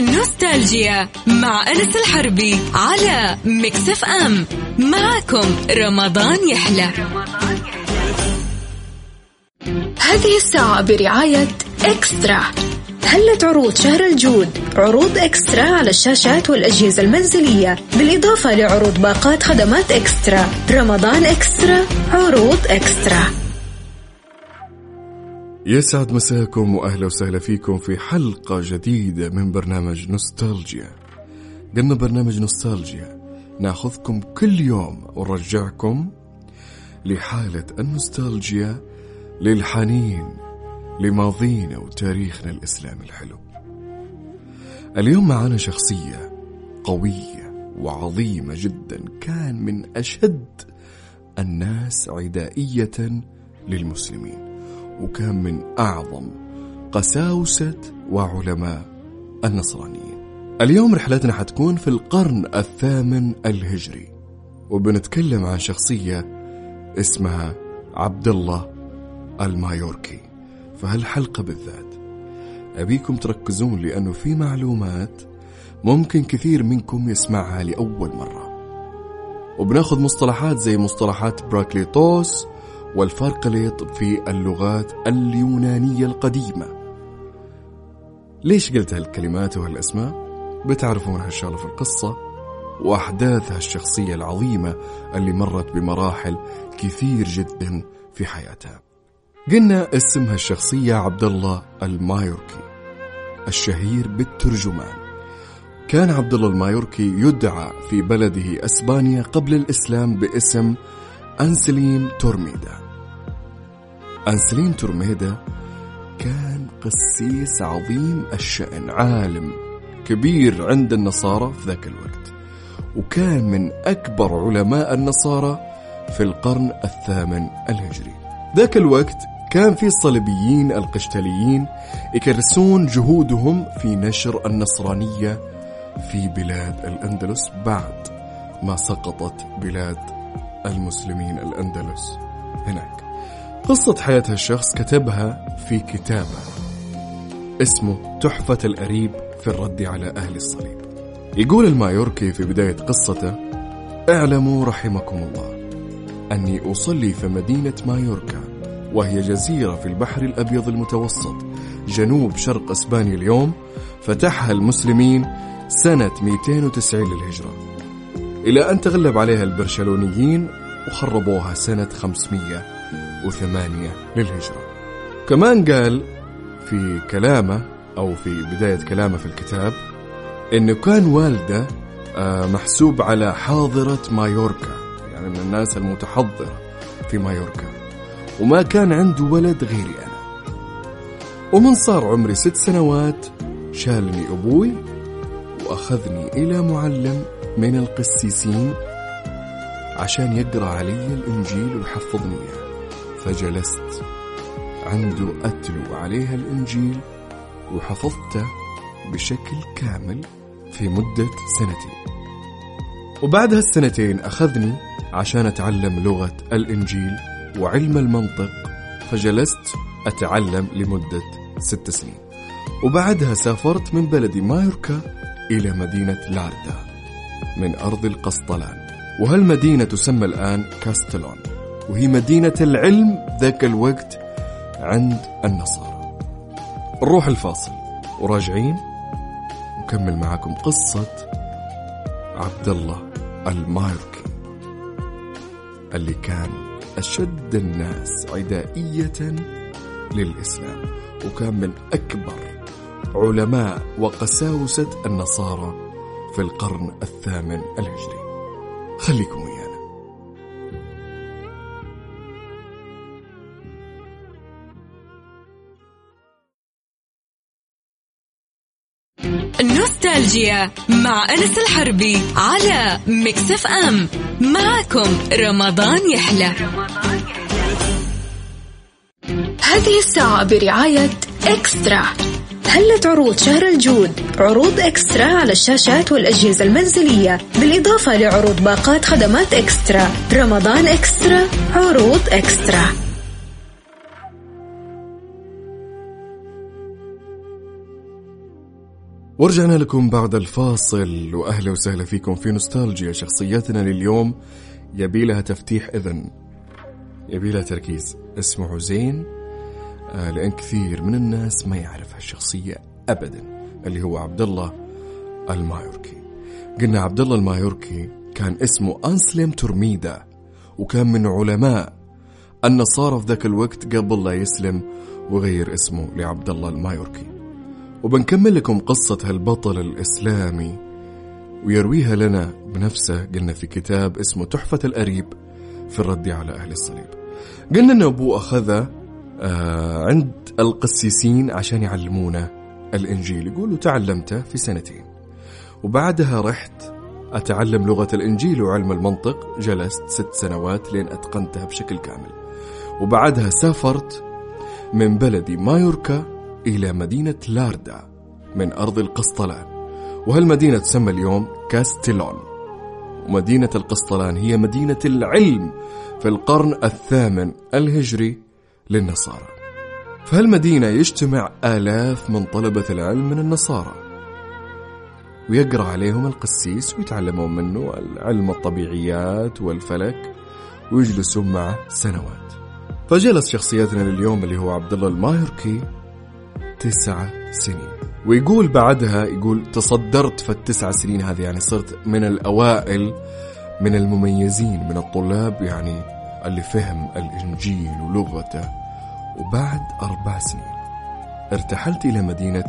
نوستالجيا مع أنس الحربي على Mix FM معكم رمضان يحلى. هذه الساعة برعاية eXtra. هلت عروض شهر الجود؟ عروض eXtra على الشاشات والأجهزة المنزلية. بالإضافة لعروض باقات خدمات eXtra. رمضان eXtra عروض eXtra. يسعد مساكم وأهلا وسهلا فيكم في حلقة جديدة من برنامج نوستالجيا. ضمن برنامج نوستالجيا ناخذكم كل يوم ونرجعكم لحالة النوستالجيا للحنين لماضينا وتاريخنا الإسلامي الحلو. اليوم معنا شخصية قوية وعظيمة جدا كان من أشد الناس عدائية للمسلمين. وكان من أعظم قساوسة وعلماء النصرانيين. اليوم رحلتنا حتكون في القرن الثامن الهجري وبنتكلم عن شخصية اسمها عبد الله المايوركي فهالحلقة بالذات؟ أبيكم تركزون لأنه في معلومات ممكن كثير منكم يسمعها لأول مرة. وبناخذ مصطلحات زي مصطلحات براكليتوس والفرقليط في اللغات اليونانية القديمة. ليش قلت هالكلمات وهالأسماء؟ بتعرفونها إن شاء الله في القصة وأحداث هالشخصية العظيمة اللي مرت بمراحل كثير جدا في حياتها. قلنا اسم هالشخصية عبد الله المايوركي الشهير بالترجمان. كان عبد الله المايوركي يدعى في بلده أسبانيا قبل الإسلام باسم انسليم تورميدا. أنسلين تورميدا كان قسيس عظيم الشأن عالم كبير عند النصارى في ذاك الوقت وكان من أكبر علماء النصارى في القرن الثامن الهجري. ذاك الوقت كان في الصليبيين القشتاليين يكرسون جهودهم في نشر النصرانية في بلاد الأندلس بعد ما سقطت بلاد المسلمين الأندلس هناك. قصة حياة هالشخص كتبها في كتابه. اسمه تحفة الأريب في الرد على أهل الصليب. يقول المايوركي في بداية قصته إعلموا رحمكم الله أني أصلي في مدينة مايوركا وهي جزيرة في البحر الأبيض المتوسط جنوب شرق إسبانيا اليوم فتحها المسلمين سنة 290 للهجرة. إلى أن تغلب عليها البرشلونيين وخربوها سنة 500 وثمانية للهجرة. كمان قال في كلامه أو في بداية كلامه في الكتاب إنه كان والده آه، محسوب على حاضرة مايوركا يعني من الناس المتحضرة في مايوركا وما كان عنده ولد غيري أنا. ومن صار عمري ست سنوات شالني أبوي وأخذني إلى معلم من القسيسين عشان يقرأ علي الإنجيل ويحفظني إياه فجلست. عنده أتلو عليها الإنجيل وحفظته بشكل كامل في مدة سنتين وبعد هالسنتين أخذني عشان أتعلم لغة الإنجيل وعلم المنطق فجلست أتعلم لمدة ست سنين. وبعدها سافرت من بلدي مايوركا إلى مدينة لاردا من أرض القسطلان. وهالمدينة تسمى الآن كاستلون. وهي مدينة العلم ذاك الوقت عند النصارى. نروح الفاصل وراجعين نكمل معاكم قصة عبد الله المايركي اللي كان أشد الناس عدائية للإسلام وكان من أكبر علماء وقساوسة النصارى في القرن الثامن الهجري. خليكم ويانا. نوستالجيا مع أنس الحربي على Mix FM معكم رمضان يحلى. هذه الساعة برعاية eXtra. هلت عروض شهر الجود؟ عروض eXtra على الشاشات والأجهزة المنزلية. بالإضافة لعروض باقات خدمات eXtra. رمضان eXtra عروض eXtra. ورجعنا لكم بعد الفاصل وأهلا وسهلا فيكم في نوستالجيا شخصيتنا لليوم. يبي لها تفتيح إذن يبي لها تركيز. اسمعوا زين آه لأن كثير من الناس ما يعرف هالشخصية ابدا اللي هو عبد الله المايوركي. قلنا عبد الله المايوركي كان اسمه انسلم تورميدا وكان من علماء النصارى في ذاك الوقت قبل لا يسلم وغير اسمه لعبد الله المايوركي. وبنكمل لكم قصة هالبطل الإسلامي ويرويها لنا بنفسه. قلنا في كتاب اسمه تحفة الأريب في الرد على أهل الصليب. قلنا أن أبوه أخذه آه عند القسيسين عشان يعلمونا الإنجيل. يقولوا تعلمته في سنتين. وبعدها رحت أتعلم لغة الإنجيل وعلم المنطق. جلست ست سنوات لين أتقنتها بشكل كامل. وبعدها سافرت من بلدي مايوركا إلى مدينة لاردا من أرض القسطلان. وهالمدينة تسمى اليوم كاستيلون؟ ومدينة القسطلان هي مدينة العلم في القرن الثامن الهجري للنصارى. في هالمدينة يجتمع آلاف من طلبة العلم من النصارى؟ ويقرأ عليهم القسيس ويتعلمون منه علم الطبيعيات والفلك ويجلسون معه سنوات. فجلس شخصيتنا لليوم اللي هو عبد الله المايركي تسع سنين. ويقول بعدها يقول تصدرت في التسع سنين هذه يعني صرت من الأوائل من المميزين من الطلاب يعني اللي فهم الإنجيل ولغته. وبعد أربع سنين ارتحلت إلى مدينة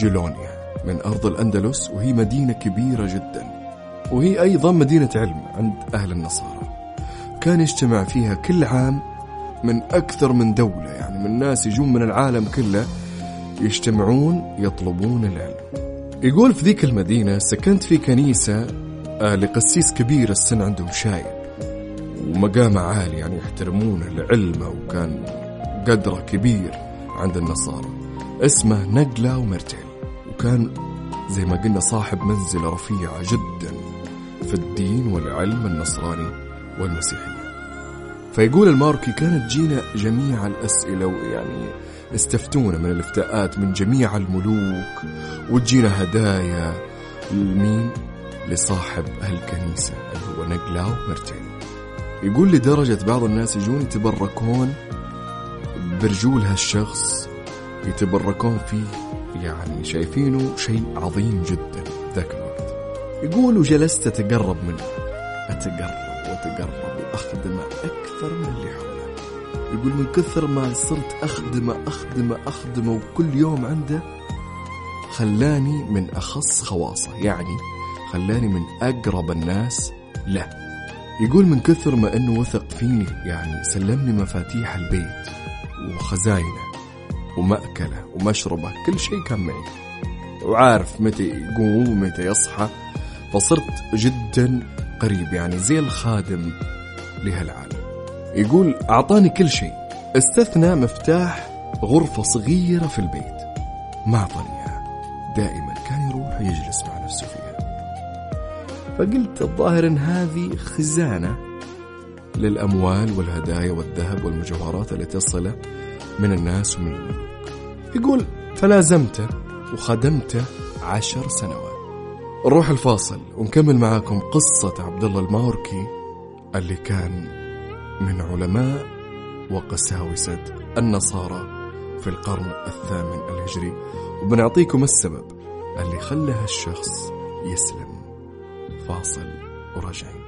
جولونيا من أرض الأندلس وهي مدينة كبيرة جدا. وهي أيضا مدينة علم عند أهل النصارى. كان يجتمع فيها كل عام من أكثر من دولة يعني من ناس يجون من العالم كله يجتمعون يطلبون العلم. يقول في ذيك المدينة سكنت في كنيسة آه، لقسيس كبير السن عندهم شايب. ومقامه عالي يعني يحترمون العلم وكان قدره كبير عند النصارى. اسمه نقلة ومرتل وكان زي ما قلنا صاحب منزلة رفيعة جدا في الدين والعلم النصراني والمسيحية فيقول الماركي كانت جينا جميع الأسئلة ويعني استفتونا من الافتاءات من جميع الملوك وتجينا هدايا لمين؟ لصاحب هالكنيسة اللي هو نقلاو مرتين يقول لدرجة بعض الناس يجون يتبركون برجول هالشخص يتبركون فيه يعني شايفينه شيء عظيم جدا ذاك الوقت. يقول وجلست أتقرب منه أتقرب وأتقرب وأخدمه أكثر من اللي حوله يقول من كثر ما صرت أخدمه أخدمه أخدمه وكل يوم عنده خلاني من أخص خواصه يعني خلاني من أقرب الناس له. يقول من كثر ما أنه وثق فيني يعني سلمني مفاتيح البيت وخزاينه ومأكله ومشربه كل شيء كان معي. وعارف متى يقوم ومتى يصحى فصرت جدا قريب يعني زي الخادم لهالعالم يقول أعطاني كل شيء. استثنى مفتاح غرفة صغيرة في البيت. ما أعطاني إياها دائما كان يروح يجلس مع نفسه فيها. فقلت الظاهر إن هذه خزانة للأموال والهدايا والذهب والمجوهرات التي تصله من الناس ومن الملوك. يقول فلازمته وخدمته عشر سنوات. نروح الفاصل ونكمل معاكم قصة عبد الله الماوركي اللي كان من علماء وقساوسة النصارى في القرن الثامن الهجري. وبنعطيكم السبب اللي خلى هالشخص يسلم. فاصل وراجعين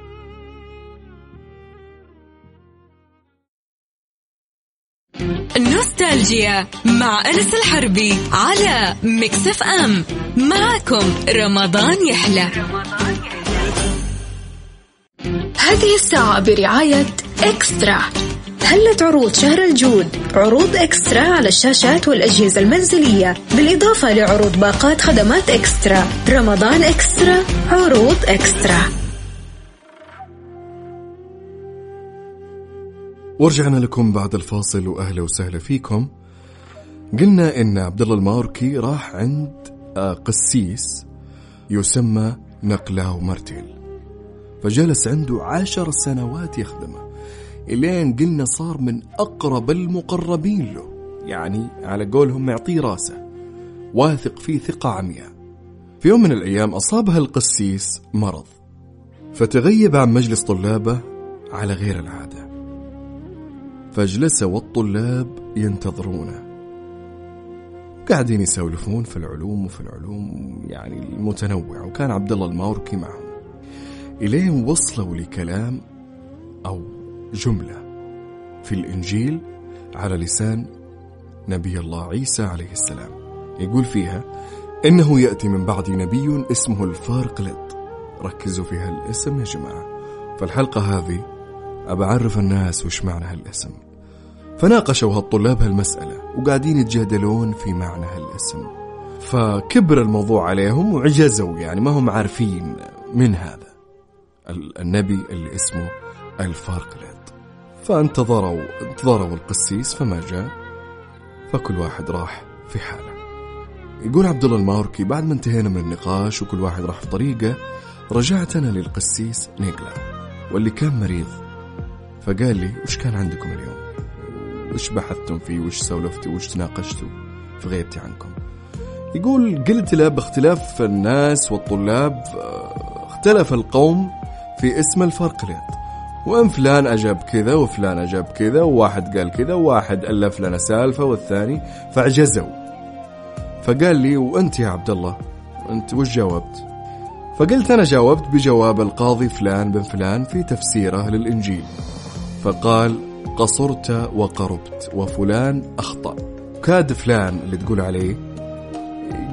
نوستالجيا مع أنس الحربي على مكسف أم. معكم رمضان يحلى. هذه الساعة برعاية إكسترا هلة عروض شهر الجود عروض إكسترا على الشاشات والأجهزة المنزلية. بالإضافة لعروض باقات خدمات إكسترا رمضان إكسترا عروض إكسترا ورجعنا لكم بعد الفاصل وأهلا وسهلا فيكم. قلنا إن عبد الله الماوركي راح عند آه، قسيس يسمى نقلاو مارتيل. فجلس عنده عشر سنوات يخدمه. إلين قلنا صار من أقرب المقربين له. يعني على قولهم معطيه راسه. واثق فيه ثقة عمياء. في يوم من الأيام أصابها القسيس مرض. فتغيب عن مجلس طلابه على غير العادة. فجلس والطلاب ينتظرونه. قاعدين يسولفون في العلوم وفي العلوم يعني المتنوعة وكان عبد الله الماوركي معهم. إلين وصلوا لكلام أو جملة في الإنجيل على لسان نبي الله عيسى عليه السلام. يقول فيها إنه يأتي من بعد نبي اسمه الفارقلط. ركزوا في هالاسم يا جماعة. فالحلقة هذه أبى أعرف الناس وش معنى هالاسم. فناقشوا هالطلاب هالمسألة وقاعدين يتجادلون في معنى هالاسم. فكبر الموضوع عليهم وعجزوا يعني ما هم عارفين من هذا. النبي اللي اسمه الفارقلط. فانتظروا انتظروا القسيس فما جاء؟ فكل واحد راح في حاله. يقول عبد الله الماركي بعد ما انتهينا من النقاش وكل واحد راح في طريقه رجعت أنا للقسيس نيقلا واللي كان مريض. فقال لي وش كان عندكم اليوم؟ وش بحثتم فيه؟ وش سولفتوا؟ وش تناقشتوا؟ فغيبتي عنكم. يقول قلت له باختلاف الناس والطلاب آه، اختلف القوم في اسم الفرقليط وإن فلان اجاب كذا وفلان اجاب كذا وواحد قال كذا وواحد ألف لنا سالفة والثاني فعجزوا فقال لي وأنت يا عبد الله؟ أنت وش جاوبت؟ فقلت أنا جاوبت بجواب القاضي فلان بن فلان في تفسيره للانجيل فقال قصرت وقربت وفلان أخطأ. كاد فلان اللي تقول عليه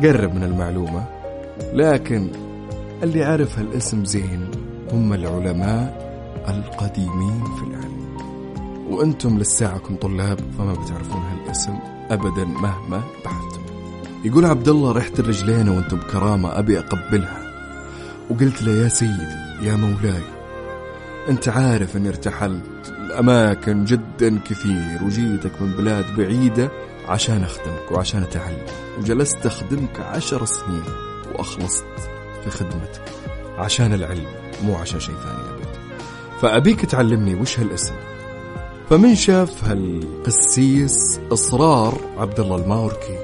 يقرب من المعلومة لكن اللي عرف هالاسم زين هم العلماء القديمين في العلم. وأنتم لساعكم طلاب فما بتعرفون هالاسم ابدا مهما بحثتم يقول عبد الله رحت الرجلين وأنتم بكرامة أبي أقبلها. وقلت له يا سيدي يا مولاي أنت عارف أني ارتحلت الاماكن جدا كثير وجيتك من بلاد بعيدة عشان أخدمك وعشان أتعلم. وجلست أخدمك عشر سنين وأخلصت في خدمتك عشان العلم مو عشان شيء ثاني. ابد فأبيك تعلمني وش هالاسم. فمن شاف هالقسيس إصرار عبد الله الماوركي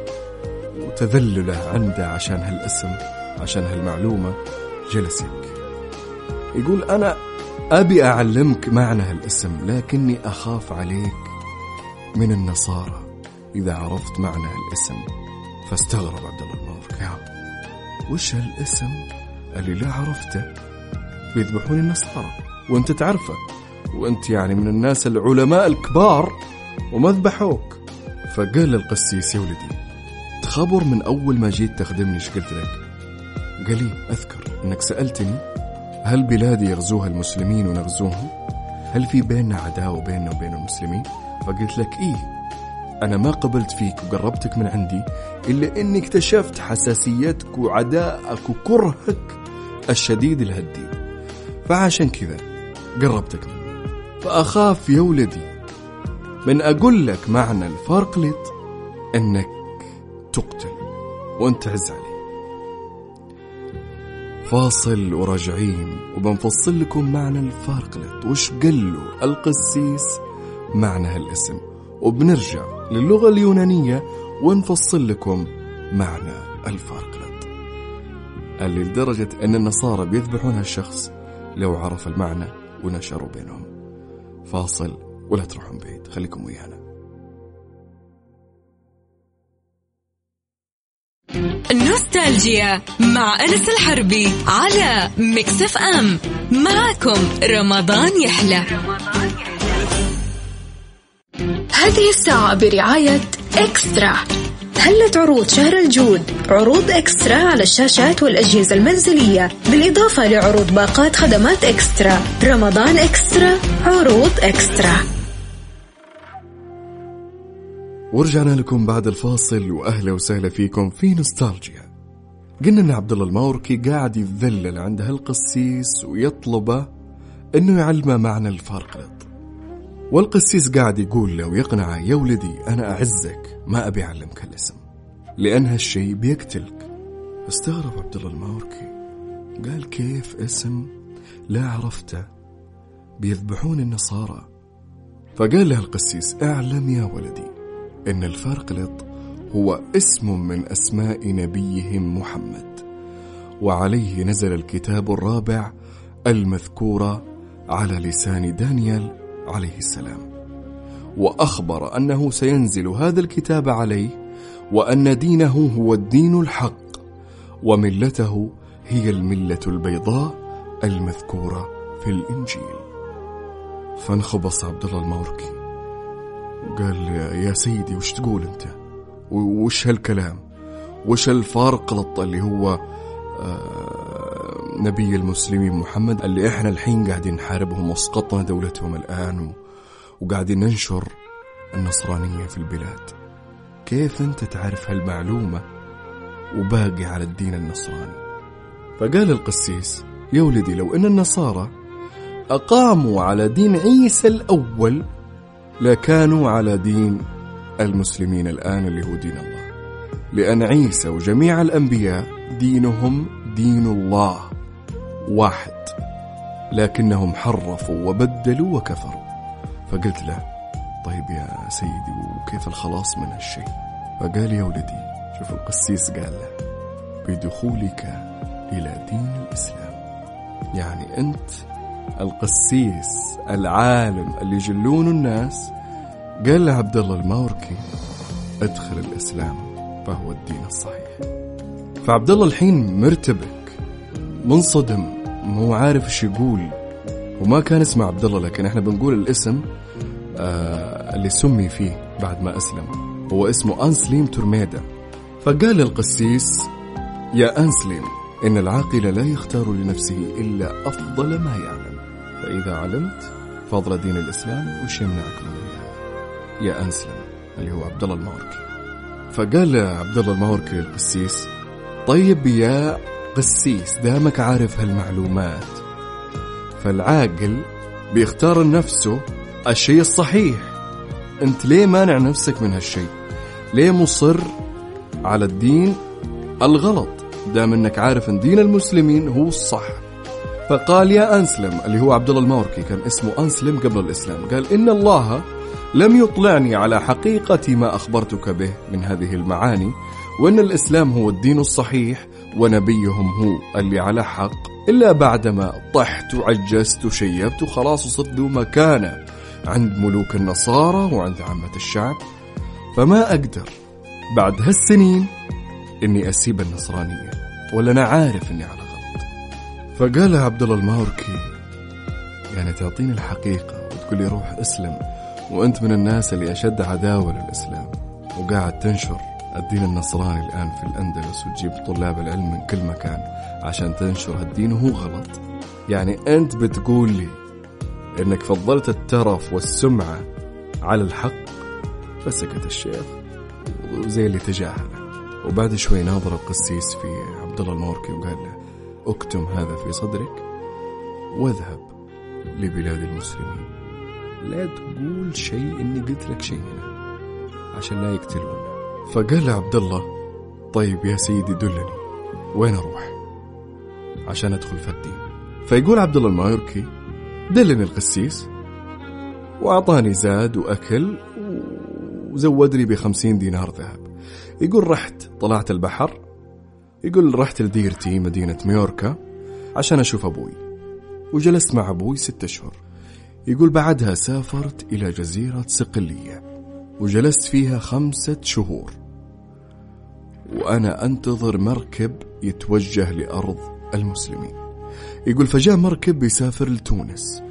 وتذلله عنده عشان هالاسم عشان هالمعلومة جلس يقول أنا أبي أعلمك معنى هالاسم لكني أخاف عليك من النصارى إذا عرفت معنى هالاسم. فاستغرب عبد الله الماوركي وش هالاسم؟ اللي لا عرفته؟ بيذبحون النصارى. وانت تعرفه. وانت يعني من الناس العلماء الكبار وما ذبحوك فقال للقسيس يا ولدي تخبر من أول ما جيت تخدمني إيش قلت لك. قال لي أذكر إنك سألتني هل بلادي يغزوها المسلمين ونغزوهم؟ هل في بيننا عداوة بيننا وبين المسلمين؟ فقلت لك إيه أنا ما قبلت فيك وقربتك من عندي إلا إني اكتشفت حساسيتك وعدائك وكرهك الشديد لهالدين فعشان كذا قربتك. مني فأخاف يا ولدي من أقول لك معنى الفارقلط إنك تقتل وأنت عز علي فاصل وراجعين وبنفصل لكم معنى الفارقلط وش له القسيس معنى هالاسم؟ وبنرجع للغة اليونانية ونفصل لكم معنى الفارقلط اللي لدرجة أن النصارى بيذبحون هالشخص لو عرف المعنى. ونشروا بينهم. فاصل ولا تروحون بعيد خليكم ويانا. نوستالجيا مع أنس الحربي على مكسف أم. معكم رمضان يحلى, رمضان يحلى. هذه الساعة برعاية إكسترا. هلت عروض شهر الجود. عروض إكسترا على الشاشات والأجهزة المنزلية بالإضافة لعروض باقات خدمات إكسترا. رمضان إكسترا عروض إكسترا. ورجعنا لكم بعد الفاصل وأهلا وسهلا فيكم في نوستالجيا. قلنا إن عبد الله الماوركي قاعد يتذلل عند هالقسيس ويطلبه إنه يعلمه معنى الفارقلط والقسيس قاعد يقول له ويقنعه يا ولدي أنا أعزك ما أبي أعلمك الاسم. لأن هالشيء بيقتلك. استغرب عبد الله الماوركي. قال كيف اسم لا عرفته؟ بيذبحون النصارى. فقال له القسيس أعلم يا ولدي إن الفرقلط هو اسم من أسماء نبيهم محمد. وعليه نزل الكتاب الرابع المذكور على لسان دانيال عليه السلام. وأخبر أنه سينزل هذا الكتاب عليه وأن دينه هو الدين الحق وملته هي الملة البيضاء المذكورة في الإنجيل. فانخبص عبد الله الماوركي قال يا سيدي وش تقول أنت؟ وش هالكلام؟ وش الفارق اللي هو آه، نبي المسلمين محمد اللي إحنا الحين قاعدين نحاربهم واسقطنا دولتهم الآن وقاعدين ننشر النصرانية في البلاد. كيف أنت تعرف هالمعلومة وباقي على الدين النصراني؟ فقال القسيس يا ولدي لو أن النصارى أقاموا على دين عيسى الأول لكانوا على دين المسلمين الآن اللي هو دين الله. لأن عيسى وجميع الأنبياء دينهم دين الله. واحد. لكنهم حرفوا وبدلوا وكفروا. فقلت له طيب يا سيدي وكيف الخلاص من هالشيء؟ فقال يا ولدي شوف القسيس قال له بدخولك إلى دين الإسلام. يعني أنت القسيس العالم اللي يجلون الناس. قال له عبد الله الماوركي ادخل الإسلام فهو الدين الصحيح. فعبد الله الحين مرتبك منصدم مو عارف إيش يقول وما كان اسمه عبد الله لكن إحنا بنقول الاسم آه اللي سمي فيه بعد ما أسلم. هو اسمه أنسليم تورميدا. فقال للقسيس يا أنسليم إن العاقل لا يختار لنفسه إلا أفضل ما يعلم. فإذا علمت فضل دين الإسلام وش يمنعك من يا أنسلم اللي هو عبد الله الماوركي فقال عبد الله الماوركي للقسيس طيب يا قسيس دامك عارف هالمعلومات. فالعاقل بيختار لنفسه الشيء الصحيح. أنت ليه مانع نفسك من هالشيء؟ ليه مصر على الدين الغلط؟ دام أنك عارف أن دين المسلمين هو الصح. فقال يا أنسلم اللي هو عبد الله الماوركي كان اسمه أنسلم قبل الإسلام. قال إن الله لم يطلعني على حقيقة ما أخبرتك به من هذه المعاني وأن الإسلام هو الدين الصحيح ونبيهم هو اللي على حق إلا بعدما طحت وعجزت وشيبت وخلاص وصرت ذو مكانة عند ملوك النصارى وعند عامة الشعب. فما أقدر بعد هالسنين إني أسيب النصرانية ولا أنا عارف إني على غلط. فقال عبد الله الماوركي يعني تعطيني الحقيقة وتقول لي روح اسلم وأنت من الناس اللي أشد عداوة للإسلام وقاعد تنشر الدين النصراني الآن في الأندلس وتجيب طلاب العلم من كل مكان عشان تنشر هالدين وهو غلط. يعني أنت بتقول لي إنك فضلت الترف والسمعة على الحق؟ فسكت الشيخ وزي اللي تجاهله. وبعد شوي ناظر القسيس في عبد الله الموركي وقال له أكتم هذا في صدرك واذهب لبلاد المسلمين. لا تقول شيء إني قلت لك شيء هنا عشان لا يقتلونا فقال عبد الله طيب يا سيدي دلني. وين أروح؟ عشان أدخل في الدين فيقول عبد الله المايوركي دلني القسيس وأعطاني زاد وأكل وزودني بخمسين دينار ذهب. يقول رحت طلعت البحر. يقول رحت لديرتي مدينة ميوركا عشان أشوف أبوي وجلست مع أبوي ستة أشهر. يقول بعدها سافرت إلى جزيرة صقلية وجلست فيها خمسة شهور. وأنا أنتظر مركب يتوجه لأرض المسلمين. يقول فجاء مركب بيسافر لتونس.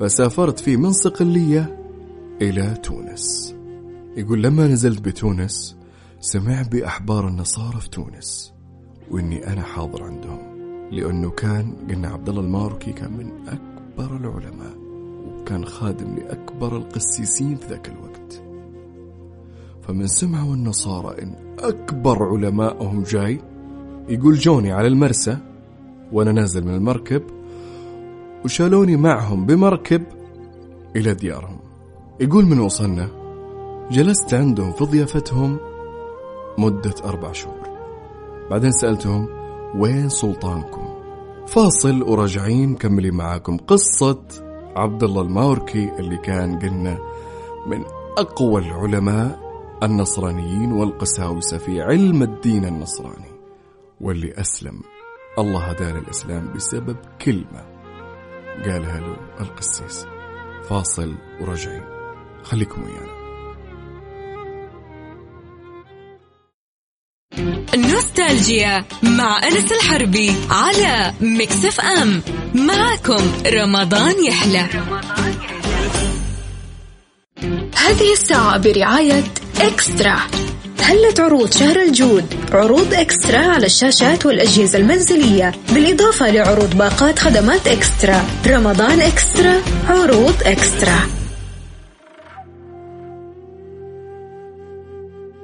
فسافرت فيه من صقلية إلى تونس. يقول لما نزلت بتونس سمع بأحبار النصارى في تونس وإني أنا حاضر عندهم لأنه كان قلنا عبد الله الماركي كان من أكبر العلماء وكان خادم لأكبر القسيسين في ذاك الوقت. فمن سمعوا النصارى إن أكبر علمائهم جاي يقول جوني على المرسى وأنا نازل من المركب وشالوني معهم بمركب إلى ديارهم. يقول من وصلنا جلست عندهم في ضيافتهم مدة أربع شهور. بعدين سألتهم وين سلطانكم؟ فاصل وراجعين مكملين معاكم قصة عبد الله الماوركي اللي كان قلنا من أقوى العلماء النصرانيين والقساوسة في علم الدين النصراني. واللي أسلم الله هداه للإسلام بسبب كلمة قالها له القسيس. فاصل وراجعين. خليكم ويانا. نوستالجيا مع أنس الحربي على Mix FM. معكم رمضان يحلى. هذه الساعة برعاية إكسترا. هلت عروض شهر الجود عروض إكسترا على الشاشات والأجهزة المنزلية بالإضافة لعروض باقات خدمات إكسترا. رمضان إكسترا عروض إكسترا.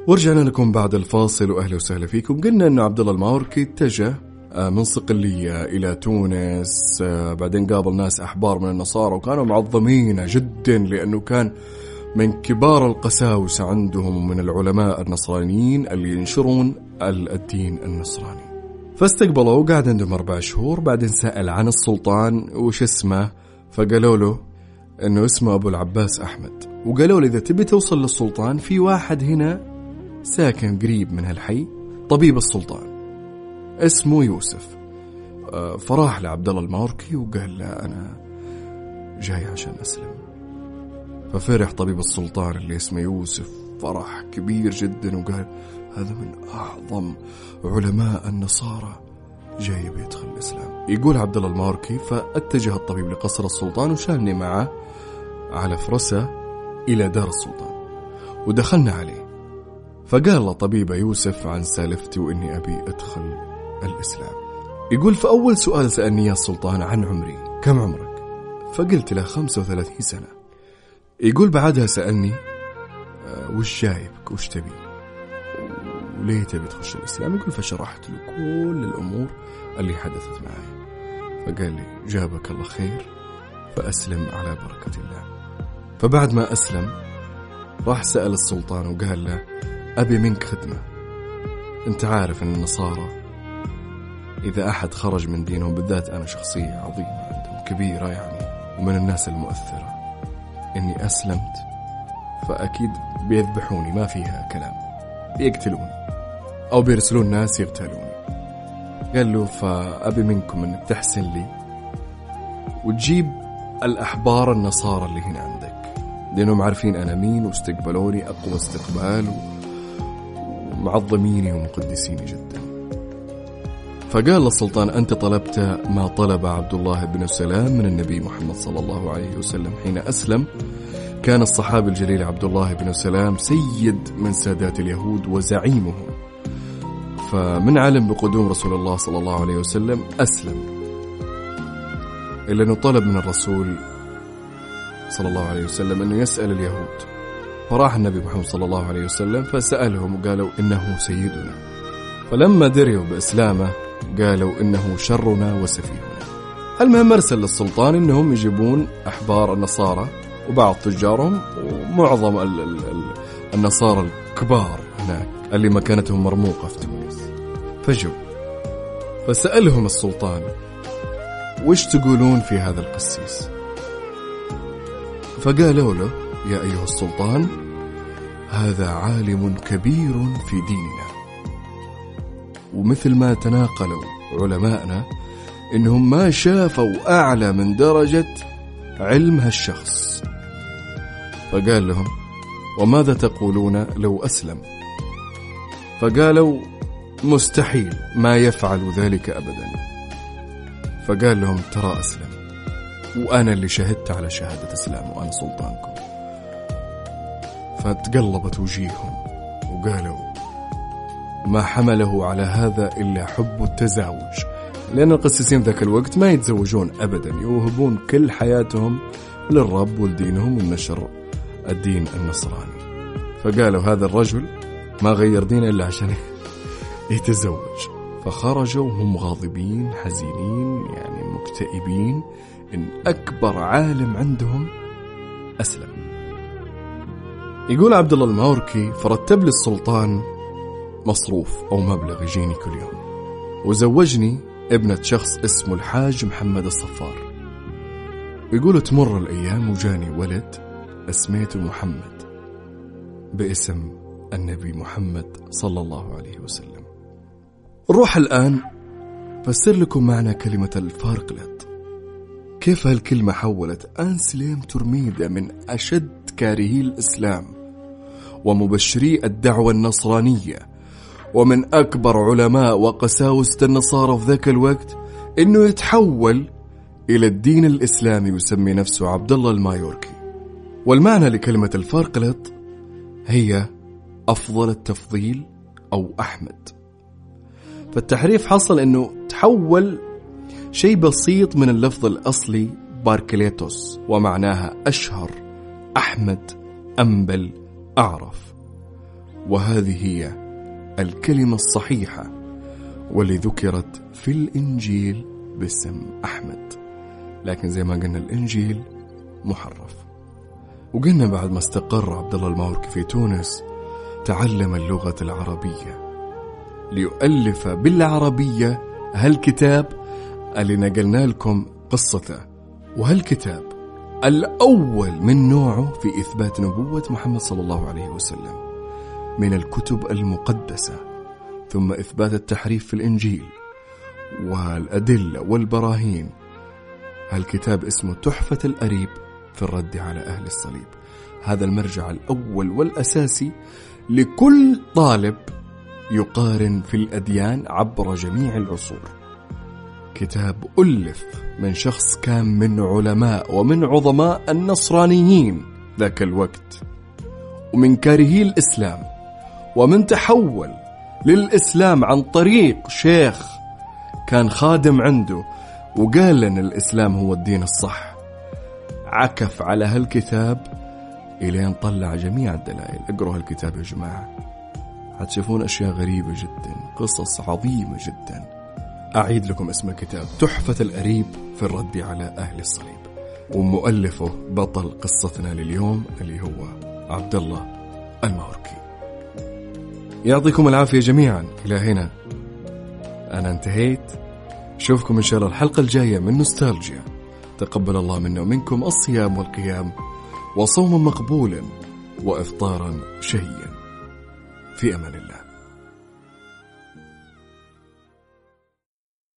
ورجعنا لكم بعد الفاصل وأهلا وسهلا فيكم. قلنا انه عبد الله الماوركي اتجه آه، من صقلية إلى تونس آه، بعدين قابل ناس أحبار من النصارى وكانوا معظمين جدا لأنه كان من كبار القساوسة عندهم ومن العلماء النصرانيين اللي ينشرون الدين النصراني. فاستقبلوه وقعد عندهم أربع شهور بعدين سأل عن السلطان وش اسمه فقالوا له إنه اسمه أبو العباس أحمد. وقالوا له إذا تبي توصل للسلطان في واحد هنا ساكن قريب من هالحي طبيب السلطان اسمه يوسف. آه، فراح لعبد الله الماوركي وقال له أنا جاي عشان أسلم. ففرح طبيب السلطان اللي اسمه يوسف. فرح كبير جدا وقال هذا من أعظم علماء النصارى. جاي بيدخل الإسلام. يقول عبد الله الماوركي فاتجه الطبيب لقصر السلطان وشالني معه على فرسه إلى دار السلطان. ودخلنا عليه. فقال له طبيب يوسف عن سالفتي وإني أبي أدخل الإسلام. يقول فأول سؤال سألني يا السلطان عن عمري. كم عمرك؟ فقلت له 35 سنة. يقول بعدها سألني آه، وش جايبك وش تبي؟ وليه تبي تخش الإسلام؟ يقول فشرحت له كل الأمور اللي حدثت معي. فقال لي جابك الله خير فأسلم على بركة الله. فبعد ما أسلم راح سأل السلطان وقال له أبي منك خدمة. أنت عارف أن النصارى إذا أحد خرج من دينهم بالذات أنا شخصية عظيمة عندهم كبيرة يعني ومن الناس المؤثرة. إني أسلمت فأكيد بيذبحوني ما فيها كلام. بيقتلوني أو بيرسلون ناس يقتلوني. قال له فأبي منكم أنك تحسن لي وتجيب الأحبار النصارى اللي هنا عندك. لأنهم عارفين أنا مين واستقبلوني أقوى استقبال معظميني ومقدسيني جدا. فقال للسلطان أنت طلبت ما طلب عبد الله بن سلام من النبي محمد صلى الله عليه وسلم حين أسلم. كان الصحابي الجليل عبد الله بن سلام سيد من سادات اليهود وزعيمهم. فمن علم بقدوم رسول الله صلى الله عليه وسلم أسلم. إلا أنه طلب من الرسول صلى الله عليه وسلم أنه يسأل اليهود. فراح النبي محمد صلى الله عليه وسلم فسألهم وقالوا إنه سيدنا. فلما دريوا بإسلامه قالوا إنه شرنا وسفيهنا. المهم أرسل للسلطان إنهم يجيبون أحبار النصارى وبعض تجارهم ومعظم ال ال ال النصارى الكبار هناك اللي مكانتهم مرموقة في تونس. فجوا. فسألهم السلطان وش تقولون في هذا القسيس؟ فقالوا له يا أيها السلطان هذا عالم كبير في ديننا. ومثل ما تناقلوا علماءنا إنهم ما شافوا أعلى من درجة علم هالشخص. فقال لهم وماذا تقولون لو أسلم؟ فقالوا مستحيل ما يفعل ذلك أبدا. فقال لهم ترى أسلم وأنا اللي شهدت على شهادة إسلام وأنا سلطانكم. فتقلبت وجيههم وقالوا ما حمله على هذا إلا حب التزاوج. لأن القسيسين ذاك الوقت ما يتزوجون أبدا يوهبون كل حياتهم للرب ولدينهم ونشر الدين النصراني. فقالوا هذا الرجل ما غير دينه إلا عشان يتزوج. فخرجوا هم غاضبين حزينين يعني مكتئبين. إن أكبر عالم عندهم أسلم. يقول عبد الله الماوركي فرتب لي السلطان مصروف أو مبلغ يجيني كل يوم. وزوجني ابنة شخص اسمه الحاج محمد الصفار. يقول تمر الأيام وجاني ولد اسميته محمد باسم النبي محمد صلى الله عليه وسلم. نروح الآن فسر لكم معنى كلمة الفارقلت. كيف هالكلمة حولت أنسليم ترميدة من أشد كارهي الإسلام ومبشري الدعوة النصرانية ومن أكبر علماء وقساوسة النصارى في ذاك الوقت إنه يتحول إلى الدين الإسلامي ويسمي نفسه عبد الله المايوركي. والمعنى لكلمة الفارقلت هي أفضل التفضيل أو أحمد. فالتحريف حصل أنه تحول شيء بسيط من اللفظ الأصلي باركليتوس ومعناها أشهر أحمد أنبل أعرف. وهذه هي الكلمة الصحيحة واللي ذكرت في الإنجيل باسم أحمد. لكن زي ما قلنا الإنجيل محرف. وقلنا بعد ما استقر عبد الله الماوركي في تونس تعلم اللغة العربية. ليؤلف بالعربية هالكتاب اللي نقلنا لكم قصته. وهالكتاب الأول من نوعه في إثبات نبوة محمد صلى الله عليه وسلم. من الكتب المقدسة ثم إثبات التحريف في الإنجيل والأدلة والبراهين. هالكتاب اسمه تحفة الأريب في الرد على أهل الصليب. هذا المرجع الأول والأساسي لكل طالب يقارن في الأديان عبر جميع العصور. كتاب ألف من شخص كان من علماء ومن عظماء النصرانيين ذاك الوقت. ومن كارهي الإسلام ومن تحول للإسلام عن طريق شيخ كان خادم عنده وقال لنا الإسلام هو الدين الصح. عكف على هالكتاب إلين طلع جميع الدلائل. اقروا هالكتاب يا جماعة. حتشوفون أشياء غريبة جدا قصص عظيمة جدا. أعيد لكم اسم الكتاب تحفة الأريب في الرد على أهل الصليب. ومؤلفه بطل قصتنا لليوم اللي هو عبد الله الماوركي. يعطيكم العافية جميعا. إلى هنا. أنا انتهيت. أشوفكم إن شاء الله الحلقة الجاية من نوستالجيا. تقبل الله منا ومنكم الصيام والقيام وصوما مقبولا وإفطارا شهيا. في أمان الله.